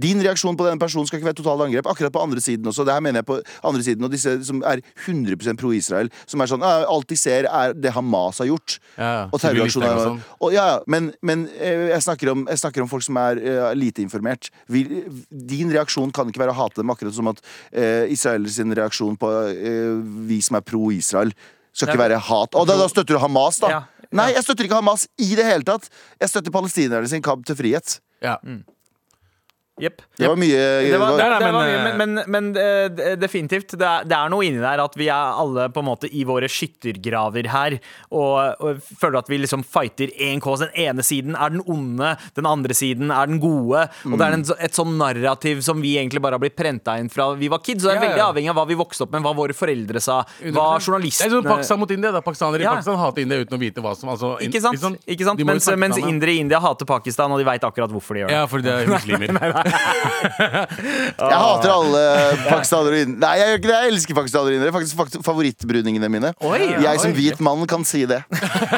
Din reaksjon på denne personen skal ikke være totalt angrep. Akkurat på andre siden også. Det her mener jeg på andre siden Og disse som er 100 pro-Israel, som er sånn «Ah, Alt de ser, er det Hamas har gjort. Ja, ja. Og terroraksjoner. Sånn. og ja, ja, men, men eh, jeg, snakker om, jeg snakker om folk som er uh, lite informert. Vi, din reaksjon kan ikke være å hate dem, akkurat som at uh, Israel reaksjon på uh, vi som er pro-Israel, skal ikke være hat. Og da, da støtter du Hamas, da? Ja, ja. Nei, jeg støtter ikke Hamas i det hele tatt. Jeg støtter palestinerne sin kamp til frihet. Ja. Jepp. Det var mye Det var, det, Nei, nei, det var men, mye, men, men, men definitivt. Det er, det er noe inni der at vi er alle på en måte i våre skyttergraver her. Og, og føler at vi liksom fighter én cause. Den ene siden er den onde, den andre siden er den gode. Og det er en, et sånn narrativ som vi egentlig bare har blitt prenta inn fra vi var kids. Så det er Ja, ja. veldig avhengig av hva vi vokste opp med, hva våre foreldre sa, hva journalistene Det er sånn Pakistan mot India. da Pakistanere i Ja. Pakistan hater India uten å vite hva som altså, Ikke sant? liksom, Ikke sant? Mens, mens indere i India hater Pakistan, og de veit akkurat hvorfor de gjør det. Ja, fordi det er muslimer. Jeg hater alle pakistanere og indere. Nei, jeg gjør ikke det. Jeg elsker pakistanere og indere. Faktisk fakt- favorittbruningene mine. Oi, jeg som oi. hvit mann kan si det.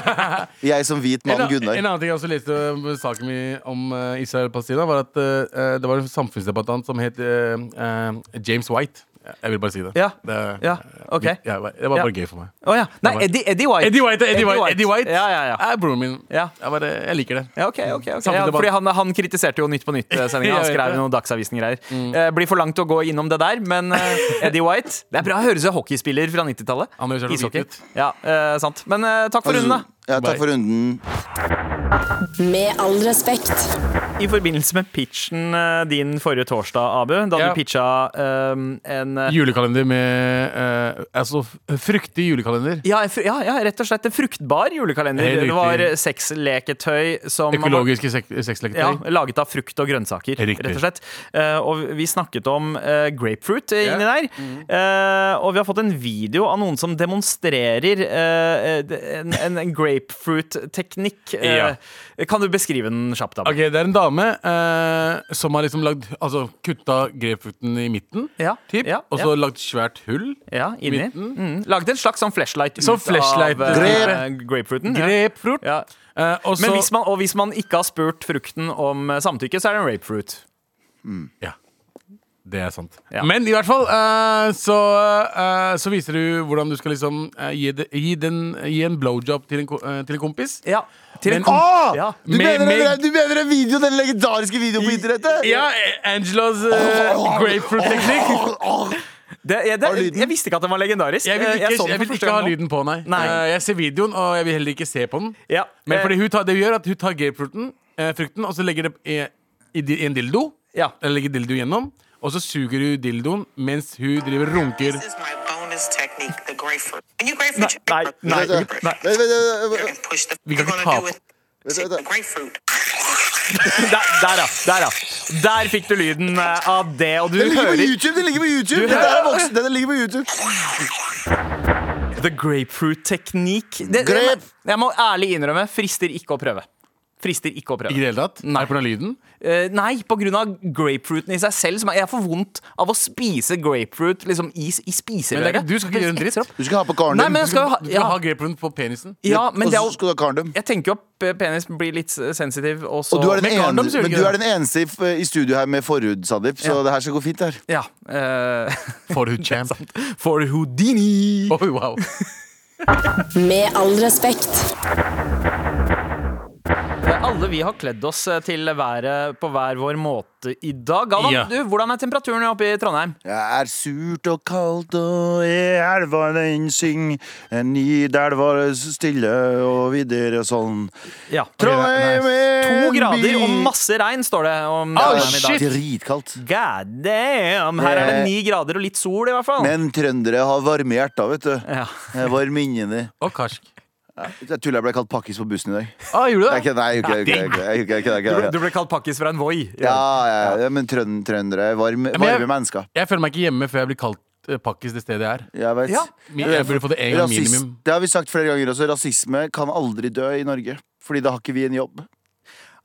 Jeg som hvit mann, an- en Gunnar. annen ting jeg også leste om saken min om uh, Israel og Palestina, var at eh, det var en samfunnsdebattant som het eh, eh, James White. Jeg vil bare si det. Ja. Det, Ja, ok. ja, det var Ja. bare gøy for meg. Oh, ja. Nei, Eddie, Eddie White. Eddie White, Eddie White, Eddie White. Ja, ja, ja. er broren min. Ja. Jeg, bare, jeg liker det. Ja, okay, okay. Fordi han, han kritiserte jo Nytt på Nytt-sendinga. Han skrev det. noen Dagsavisen-greier. Eh, blir for langt å gå innom det der, men eh, Eddie White Det er bra å høre seg hockeyspiller fra 90-tallet. Han høres så Ishockey. Ja, eh, sant. Men eh, takk for runden, da. Ja, takk for runden. Med all respekt. I forbindelse med pitchen eh, din forrige torsdag, Abu, da Ja. du pitcha um, en eh, Julekalender med uh, Altså fruktig julekalender. ja, ja, ja, rett og slett en fruktbar julekalender. Helt Det var sexleketøy som Økologiske sek Ja, laget av frukt og grønnsaker, Riktig. rett og slett. Uh, og vi snakket om uh, grapefruit inni der. Eh, og vi har fått en video av noen som demonstrerer en, en, en grapefruit-teknikk. Ja. Eh, Kan du beskrive den kjapt? Ok, Det er en dame eh, som har liksom lagd Altså kutta grepfrukten i midten, Ja, typ, ja, og så ja. lagd svært hull. Ja, i Midten. Mm. Lagd en slags sånn flashlight Sånn ut flashlight, av Grep. eh, grapefruiten. Ja. Ja. Eh, og Men hvis man, og hvis man ikke har spurt frukten om samtykke, så er det en rapefruit. Ja. Det er sant. Ja. Men i hvert fall uh, så, uh, så viser du hvordan du skal liksom uh, gi, de, gi, den, gi en blowjob til en, til en kompis. Ja. Til en kom- Ah! Ja. Du, Med- mener, med- du mener den video, den legendariske videoen på internettet? Ja, Angelos uh, grapefruit-teknikk. Det, jeg, det, jeg visste ikke at den var legendarisk. Jeg vil ikke, jeg jeg vil ikke ha lyden på, nei. Nei. Eh, jeg ser videoen, og jeg vil heller ikke se på den. Ja. Men fordi hun tar, det hun gjør, at hun tar grapefrukten, frukten, og så legger det i, i, i en dildo. Ja. Eller legger dildo gjennom. Og så suger hun dildoen mens hun driver og runker. This is my bonus technique, the grapefruit. When you grapefruit, Nei, nei, nei. Vi kan ikke ta på. Der, der, ja. Der, ja. Der fikk du lyden eh, av det, og du Den ligger på hører YouTube! Den ligger på YouTube Det Den er voksen, den ligger på YouTube The grapefruit-teknikk. Det- Jeg må ærlig innrømme, frister ikke å prøve. Frister ikke å prøve. Ikke i det hele tatt? Nei. Er det av lyden? Uh, nei, pga. grapefruiten i seg selv. Som er, jeg får vondt av å spise grapefruit liksom, i, i er spiserøret. du skal ikke gjøre en dritt. Du skal ha på karnum. Nei, men jeg skal jo ha Du skal ja, ha grapefruit på penisen. ja, men det er så skal du ha karnum. Jeg tenker jo at eh, penis blir litt sensitiv, og så Og du er den, Men ene, du men du er den eneste i, i studio her med forhud, Sandeep, så Ja. det her skal gå fint her. Ja. uh, Forhud-champ. Forhudini Oi, wow. Med all respekt. Alle vi har kledd oss eh, til været på hver vår måte i dag. Galvan, Ja. du, hvordan er temperaturen oppe i Trondheim? Det er surt og kaldt, og i elva den syng. En Nidelva var stille og videre sånn. Ja. Trondheim er To grader og masse regn, står det om Oh, i dag. shit. Dritkaldt. God damn! Her er det Eh, ni grader og litt sol, i hvert fall. Men trøndere har varme hjerter, vet du. Ja. Varme inni. Og karsk. Jeg tuller jeg ble kalt pakkis på bussen i dag. Ah, gjorde du det? nei, jeg gjorde ikke det, Du, ble, kalt pakkis fra en Voi. Ja, ja, ja, men trønd, trøndere er varme, men jeg- mennesker. Jeg føler meg ikke hjemme før jeg blir kalt eh, pakkis det stedet jeg er. Jeg vet. Ja. Jeg burde få det en gang minimum. Det har vi sagt flere ganger også. Rasisme kan aldri dø i Norge. Fordi da har ikke vi en jobb.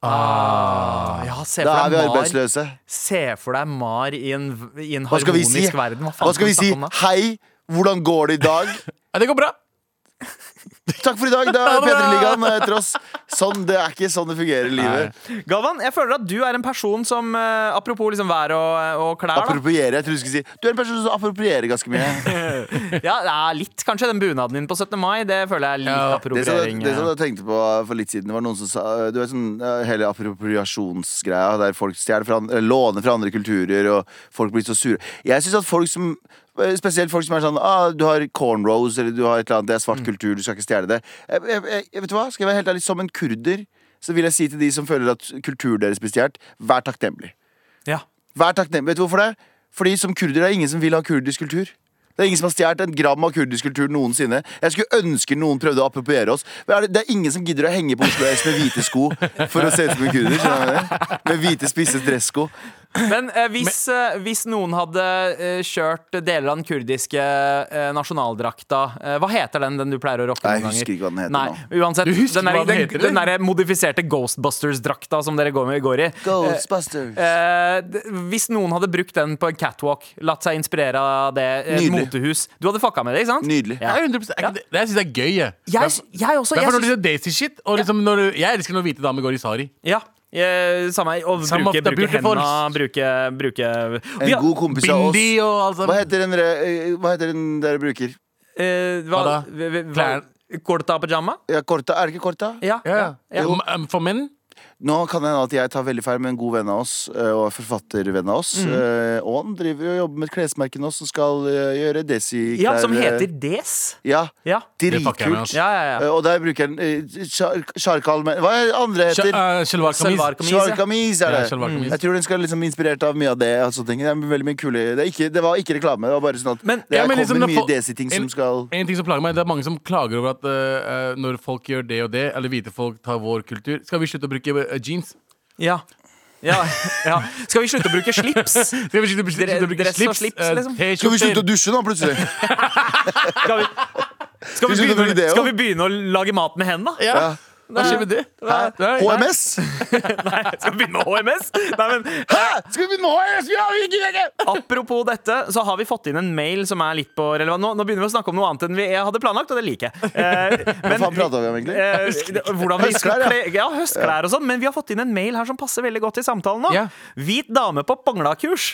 Ah, ja, se Da er vi Mar, arbeidsløse. se for deg Mar i en, i en Hva harmonisk si? verden. Hva, faen Hva skal vi si? Hei, hvordan går det i dag? Ja, det går bra. Takk for i dag. Det er P3-ligaen etter oss. Sånn, det er ikke sånn det fungerer i livet. Galvan, jeg føler at du er en person som eh, Apropos liksom vær og, og klær. Da. Appropriere. Jeg trodde du skulle si Du er en person som approprierer ganske mye. Ja, er litt kanskje den bunaden din på 17. mai. Det føler jeg er litt Ja, Det som, appropriering. det som ja. jeg tenkte på for litt siden, det var noen som sa Du vet sånn eh, hele appropriasjonsgreia der folk stjeler fra, låner fra andre kulturer, og folk blir så sure. Jeg syns at folk som eh, Spesielt folk som er sånn ah, Du har cornrows, eller du har et eller annet, det er Mm. svart kultur, du skal ikke stjele det. Jeg, jeg, jeg, jeg vet du hva? Skal jeg være helt ærlig, som en kurder så vil jeg si til de som føler at kulturen deres blir stjålet, vær takknemlig. Ja. Vær takknemlig. Vet du hvorfor det? Fordi som kurder er det ingen som vil ha kurdisk kultur. Det er ingen som har stjålet en gram av kurdisk kultur noensinne. Jeg skulle ønske noen prøvde å appropriere oss. Men det, er ingen som gidder å henge på Oslo S med hvite sko for å se ut som en kurder. Med hvite, spisse dressko. Men eh, hvis, eh, hvis noen hadde eh, kjørt deler av den kurdiske eh, nasjonaldrakta eh, Hva heter den den du pleier å rocke Nei, noen jeg ganger? husker ikke hva den heter Nei, nå. uansett. Du husker den, er hva den den, heter, den der modifiserte Ghostbusters-drakta som dere går, med, går i. Ghostbusters. Eh, d- hvis noen hadde brukt den på en catwalk, latt seg inspirere av det, et Nydelig. motehus Du hadde fucka med det, ikke sant? Nydelig. Ja. Jeg, er 100%, er ikke det, det jeg syns jeg er gøy. Jeg, Jeg, jeg også. det Jeg, for når du syns- ser Daisy-shit. Og liksom når du, jeg elsker når hvite damer går i sari. ja, jeg, samme. Og samme bruke, bruke hendene, bruke, bruke En god kompis av oss. Bindi og alt Hva heter den, dere- hva heter den dere bruker? eh, Hva da? v- v- Korta pajama? Ja, korta, Er det ikke korta? Ja. Ja, ja. ja. Um, um, For menn? Nå kan det hende at jeg tar veldig feil med en god venn av oss, eh, og forfattervenn av oss. Mm. eh, Og han driver og jobber med et klesmerke nå som skal eh, gjøre Desi-klær. ja, som heter Des. Ja, Ja. Dritkult. Ja, ja, ja. Og der bruker han Char- Hva er det andre heter? uh, Shalwar kamis. Shalwar kamis, Shalwar ja. kamis er det. Ja, shalwar. Jeg tror den skal liksom inspirert av mye av det. Altså. Det er veldig mye kule Det, er ikke, det var ikke reklame. Det var bare sånn at Men- det Ja, er liksom kommer mye Desi-ting som skal En ting som plager meg, Det er mange som klager over at uh, når folk gjør det og det, eller hvite folk tar vår kultur Skal vi slutte å bruke uh, jeans? Ja. Ja, ja. Skal vi slutte å bruke slips? Skal vi slutte, slutte, slutte å bruke Dress og slips? slips, uh, liksom? Skal vi slutte å dusje nå, plutselig? Skal vi, Skal vi, Skal vi begynne med begynne, det skal vi begynne å lage mat med hendene? Ja. Hva skjer med det? HMS? Nei, skal vi begynne med HMS? Nei, men Hæ? Skal vi begynne med HMS? Ja, vi gidder ikke! Apropos dette, så har vi fått inn en mail som er litt på relevant. Nå, nå begynner vi å snakke om noe annet enn vi hadde planlagt, og det liker jeg. Eh, Hva men faen prata vi om, egentlig? Eh, hvordan vi Høstklær, ja. kle, ja, høstklær og sånn. Men vi har fått inn en mail her som passer veldig godt i samtalen nå. Ja. Hvit dame på Bangla-kurs.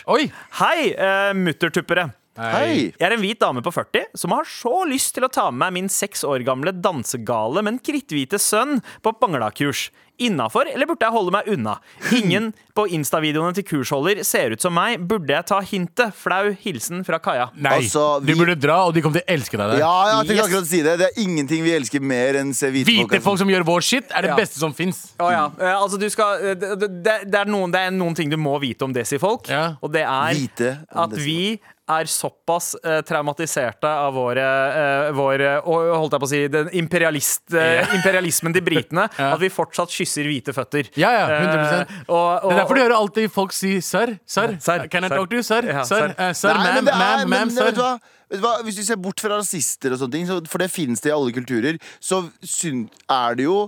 Hei, eh, muttertuppere. Hei! Jeg er en hvit dame på 40 som har så lyst til å ta med meg min seks år gamle dansegale, men kritthvite sønn på Bangla-kurs. Innafor, eller burde jeg holde meg unna? Ingen på Insta-videoene til kursholder ser ut som meg. Burde jeg ta hintet? Flau hilsen fra Kaja. Nei, Altså, vi- du burde dra, og de kommer til å elske deg der. Ja, jeg tenkte Yes. akkurat å si det. Det er ingenting vi elsker mer enn se hvite, Hvite folk som gjør vår shit, er det Ja. beste som fins. Oh, ja. eh, Altså, skal eh, det, det, det, er noen, det er noen ting du må vite om desifolk, Ja. og det er at vi er såpass eh, traumatiserte av våre, eh, vår eh, og holdt jeg på å si den imperialist, eh, imperialismen til britene Ja. at vi fortsatt kysser hvite føtter. Ja, ja, 100%. Eh, og, og, Det er derfor du hører alltid folk si sir, sir. Sir, Can I sir. talk to you, sir? Ja, Sir, sir. eh, sir, Nei, ma'am, ma'am, ma'am, sir. Vet du hva? Hvis du ser bort fra rasister og sånne ting, så, for det finnes det i alle kulturer, så syn, er det jo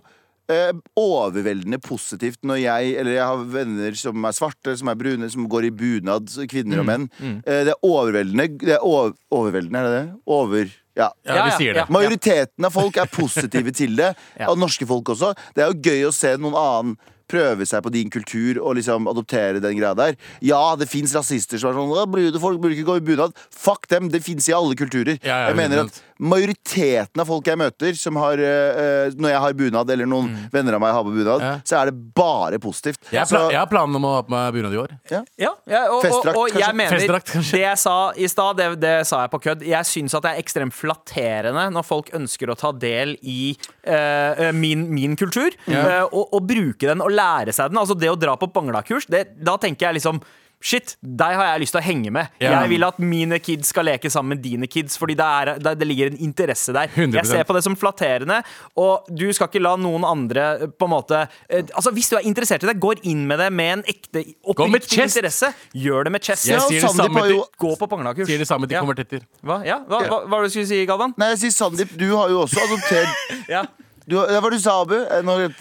eh, overveldende positivt når jeg eller jeg har venner som er svarte, som er brune, som går i bunad, kvinner Mm, og menn. Eh, det er overveldende. Det er over, overveldende, er det det? Over Ja. Ja, vi sier ja. det. Majoriteten av folk er positive til det. Ja. Og norske folk også. Det er jo gøy å se noen annen prøve seg på din kultur og liksom adoptere den greia der. Ja, det fins rasister som er sånn Brune folk burde ikke gå i bunad. Fuck dem, det fins i alle kulturer. Ja, ja, jeg mener at majoriteten av folk jeg møter som har eh, Når jeg har bunad, eller noen venner av meg har på bunad, Ja. så er det bare positivt. Jeg har, Så, jeg har planen om å ha på meg bunad i år. Ja, ja og, og, Festdrakt, og jeg mener Festdrakt, kanskje? Det jeg sa i stad, det, det sa jeg på kødd. Jeg syns at det er ekstremt flatterende når folk ønsker å ta del i eh, min, min kultur, eh, og, og bruke den og lære seg den. Altså det å dra på Bangla-kurs, det- da tenker jeg liksom Shit, deg har jeg lyst til å henge med. Yeah. Jeg vil at mine kids skal leke sammen med dine kids, Fordi det, er, det, det ligger en interesse der. 100%. Jeg ser på det som flatterende, og du skal ikke la noen andre på en måte eh, Altså Hvis du er interessert i det, går inn med det med en ekte med oppriktig interesse. Gjør det med chest. Jeg sier det samme til, Gå på sier det samme til Ja. konvertitter. Hva, ja? hva, hva, hva var det du skulle si, Galvan? Nei, jeg sier Sandeep, du har jo også adoptert Ja. Du, det var du sa, Abu? Når...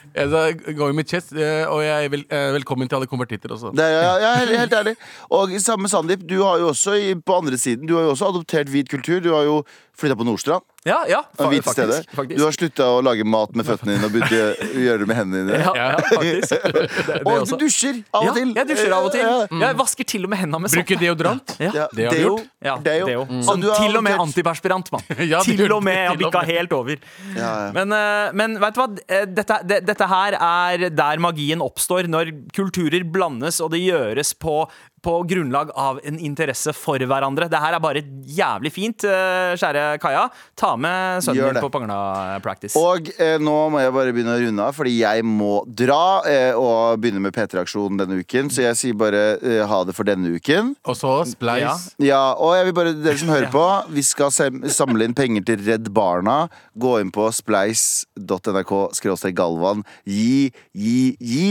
Go with chest, eh, og jeg er vel, eh, velkommen til alle konvertitter også. Det ja, ja, helt, helt ærlig. Og samme Sandeep, du har jo også på andre siden Du har jo også adoptert hvit kultur. Du har jo flytta på Nordstrand. Ja, ja, fa- hvite steder. faktisk, faktisk. Du har slutta å lage mat med føttene dine og begynt å gjøre det med hendene dine. ja, ja, faktisk. Det, det og også. du dusjer av ja, og til. jeg dusjer av og til. Ja, Jeg vasker til og med hendene med Bruker deodorant. Ja. ja. Det har du gjort. Ja, Deo. Deo. Så An- til og med antiperspirant, mann. Ja, til og med jeg bikka helt over. Ja, ja. Men, eh, men vet du hva? Eh, Dette, det, dette her er der magien oppstår, når kulturer blandes og det gjøres på, på grunnlag av en interesse for hverandre. Det her er bare jævlig fint, eh, kjære Kaja. Ta med sønnen din på Pangla Practice. Og eh, nå må jeg bare begynne å runde av, fordi jeg må dra eh, og begynne med P3-aksjonen denne uken. Så jeg sier bare eh, ha det for denne uken. Og så Splice. Ja, og jeg vil bare, dere som hører på Vi skal sem- samle inn penger til Redd Barna Gå inn på splice.nrk Galvan Gi, gi, gi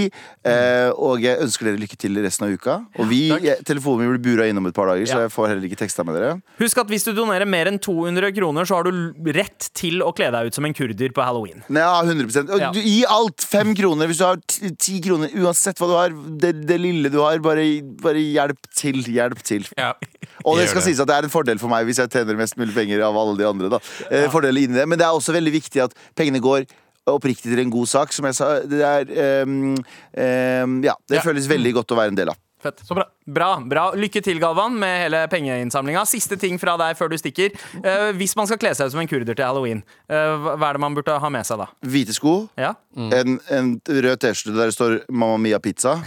eh, Og jeg ønsker dere lykke til resten av uka Og vi, jeg, telefonen min blir bura innom et par dager Så jeg får heller ikke teksta med dere Husk at hvis du donerer mer enn 200 kroner, så har du rett til å kle deg ut som en kurder på halloween. Ja, 100% Og Ja. du, Gi alt, fem kroner Hvis du har ti ti kroner, uansett hva du har Det, det lille du har, bare, bare hjelp til Hjelp til Ja. Og det skal det. sies at det er en fordel for meg hvis jeg tjener mest mulig penger av alle de andre. Da. Eh, Fordeler inni det. Men det er også veldig viktig at pengene går oppriktig til en god sak. Som jeg sa, det er um, um, Ja, det Ja. føles veldig godt å være en del av. Fett. Så bra. Bra. bra Lykke til, Galvan, med hele pengeinnsamlinga. Siste ting fra deg før du stikker. Uh, hvis man skal kle seg ut som en kurder til halloween, uh, hva er det man burde ha med seg da? Hvite sko, Ja? en, en rød T-skjorte der det står 'Mamma Mia Pizza'.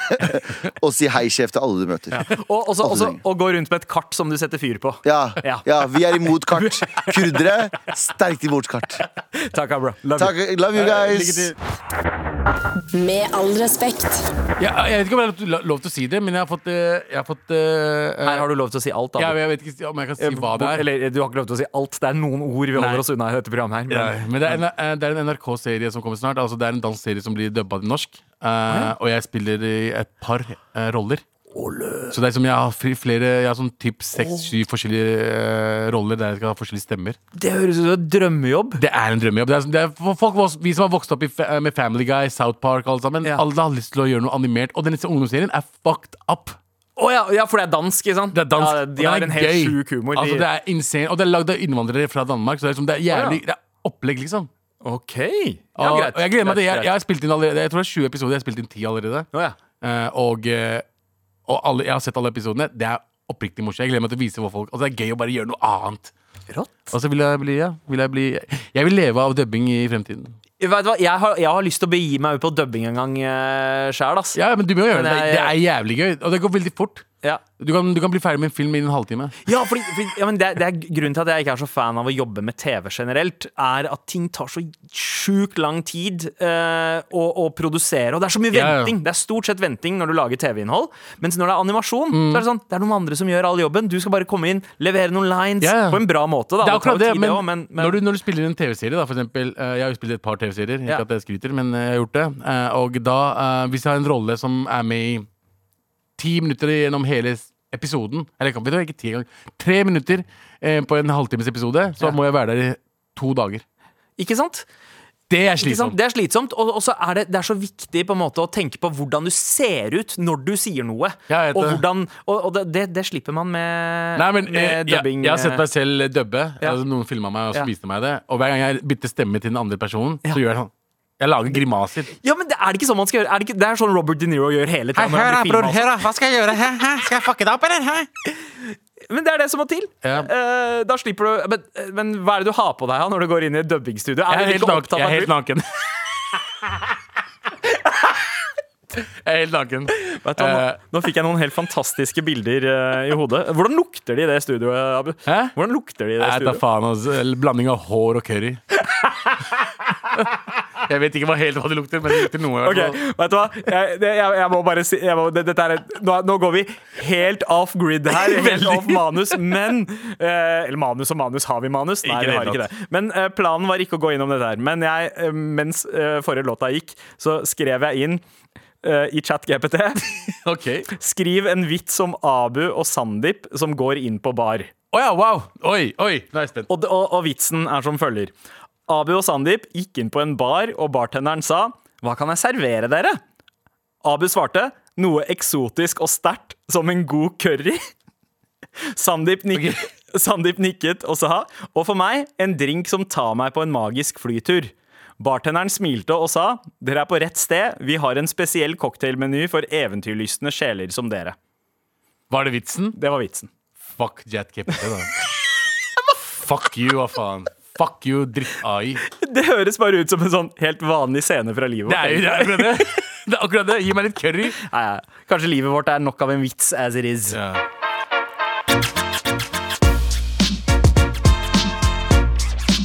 og si hei, sjef, til alle du møter. Og, også, også, og gå rundt med et kart som du setter fyr på. Ja, Ja. ja, vi er imot kart. Kurdere, sterkt imot kart. Takk, bro. Love Takk, you. love you guys. Med all respekt. Ja, jeg vet ikke om jeg har lov til å si det, men jeg har fått, eh, jeg har fått uh, Her har du lov til å si alt. Da. ja, jeg vet ikke om jeg kan si hva det er. Eller, du har ikke lov til å si alt. Det er noen ord vi Nei. holder oss unna i dette programmet. her Ja, Men, men det er en, eh, det er en NRK-serie som kommer snart. Altså Det er en danseserie som blir dubba til norsk. Eh, Og jeg spiller i et par uh, roller. Så det er som jeg har fri- flere Jeg har sånn typ seks-syv forskjellige eh, roller der jeg skal ha forskjellige stemmer. Det høres ut som en drømmejobb. Det er en drømmejobb. Det er, det er for folk, vi som har vokst opp i, fa- med Family Guy, South Park, alle sammen. Ja. Alle har lyst til å gjøre noe animert. Og denne ungdomsserien er fucked up. Å ja, ja, for det er dansk, ikke sant? Det er dansk. Ja, og de den har er en helt gøy. sjuk humor. Altså, de- det er insane. Og det er lagd av innvandrere fra Danmark, så det er, liksom, det er jævlig Det er opplegg, liksom. OK. Ja, og, greit. og jeg gleder meg til jeg, jeg har spilt inn allerede Jeg tror det er 20 episoder. Jeg har spilt inn 10 allerede. Å, ja. Eh, og eh, og alle, jeg har sett alle episodene. Det er oppriktig morsomt. Jeg gleder meg til å vise hvor folk Altså, det er gøy å bare gjøre noe annet. Rått. Og så vil jeg bli, ja, vil jeg bli Jeg vil leve av dubbing i fremtiden. Vet du hva, jeg har, jeg har lyst til å begi meg ut på dubbing en gang uh, sjæl. Ja, men du må jo gjøre det. Det er jævlig gøy. Og det går veldig fort. Ja. Du kan, du kan bli ferdig med en film innen en halvtime. Ja, fordi, fordi, ja, men det, det er Grunnen til at jeg ikke er så fan av å jobbe med TV generelt, er at ting tar så sjukt lang tid eh, å, å produsere. Og det er så mye Ja, ja. venting. Det er stort sett venting når du lager TV-innhold. Mens når det er animasjon, så er det sånn Det er noen andre som gjør all jobben. Du skal bare komme inn, levere noen lines på en bra måte. Da. Det er akkurat det, men, også, men, men Når, du, når du spiller en TV-serie, da, for eksempel eh, Jeg har jo spilt et par TV-serier, ikke at jeg skryter, men eh, jeg har gjort det. Eh, og da, hvis jeg har en rolle som er med i ti minutter gjennom hele episoden Eller vet du, ikke ti engang. Tre minutter eh, på en halvtimes episode, så Ja. må jeg være der i to dager. Ikke sant? Det er slitsomt. Det er slitsomt, og, så er det, det er så viktig på en måte å tenke på hvordan du ser ut når du sier noe. Og det. hvordan, og, og det, det, slipper man med, Nei, men eh, med jeg, dubbing. jeg har sett eh, meg selv dubbe. Ja. Altså, noen filma meg og så Ja. viste meg det. Og hver gang jeg bytter stemme til den andre personen, så gjør jeg sånn. Jeg lager grimaser. Ja, men det er det ikke sånn man skal gjøre? Er det, ikke, det er sånn Robert De Niro gjør hele tiden. Hør, hør da, bror. også. da. Hva skal jeg gjøre? Hæ? Hæ? Skal jeg fucke det opp, eller? Hæ? Men det er det som må til. Ja. Uh, da slipper du men, men hva er det du har på deg når du går inn i et dubbingstudio? Jeg Er helt, helt naken. Jeg er helt naken. Jeg er helt naken. Vet du, hva, Eh, nå, nå fikk jeg noen helt fantastiske bilder uh, i hodet. Hvordan lukter de i det studioet, Abu? Hæ? Hvordan lukter de i det Jeg tar studioet? faen altså. Blanding av hår og curry. Jeg vet ikke hva helt hva det lukter, men det lukter noe. i Ok, vet du hva? Jeg, det, jeg, jeg må bare si må, det, er, nå, nå går vi helt off grid her. Helt off manus. Men eh, Eller manus og manus. Har vi manus? Nei, vi har ikke det. Men eh, planen var ikke å gå innom dette her. Men jeg, eh, mens eh, forrige låta gikk, så skrev jeg inn i i ChatGPT Ok. Skriv en vits om Abu og Sandeep som går inn på bar. Oh ja, wow! Oi, oi, nå er jeg spent. Og, og, og vitsen er som følger. Abu og Sandeep gikk inn på en bar, og bartenderen sa Hva kan jeg servere dere? Abu svarte noe eksotisk og sterkt, som en god curry. Sandeep nikket, Sandeep nikket og sa Og for meg, en drink som tar meg på en magisk flytur. Bartenderen smilte og sa Dere er på rett sted, vi har en spesiell cocktailmeny for eventyrlystne sjeler som dere. Var det vitsen? Det var vitsen. Fuck Jet Captain, da. Fuck you, hva faen. Fuck you, dritt-AI. Det høres bare ut som en sånn helt vanlig scene fra livet Det er jo det det. Det er akkurat det. Gi meg litt curry. Nei, ja. Kanskje livet vårt er nok av en vits as it is. Ja.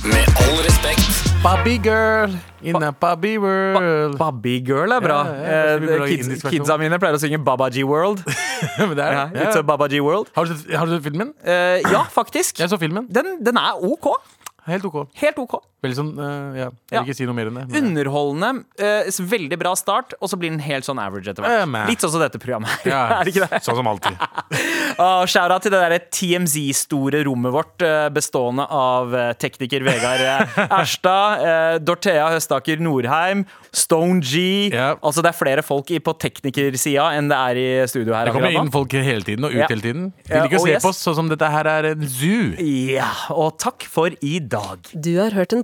Med all respekt. Bobby girl in a Bobby world. Bobby Girl er bra. Ja, ja, ja, Eh, kids, kidsa mine pleier å synge Babaji World. Men det er, Ja, ja. It's a Babaji World. Har, du sett, har du filmen? Uh, ja, faktisk. Jeg så filmen. Den, den er OK. Helt ok. Helt OK. Veldig sånn, uh, ja. Jeg vil Ja. ikke si noe mer enn det. men- Underholdende. Uh, veldig bra start, og så blir den helt sånn average etter Eh, hvert. Uh, Litt sånn som dette programmet her. Ja, er det ikke det? Sånn som alltid. Og Shout-out til det der TMZ-store rommet vårt, eh, bestående av eh, tekniker Vegard eh, Erstad, eh, Dorthea Høstaker Norheim, Stone G yeah. Altså det er flere folk i- på teknikersida enn det er i studio her. Det kommer inn folk hele tiden og ut yeah. hele tiden. De liker å se yes. på oss sånn som dette her er en zoo. Ja, og takk for i dag. Du har hørt en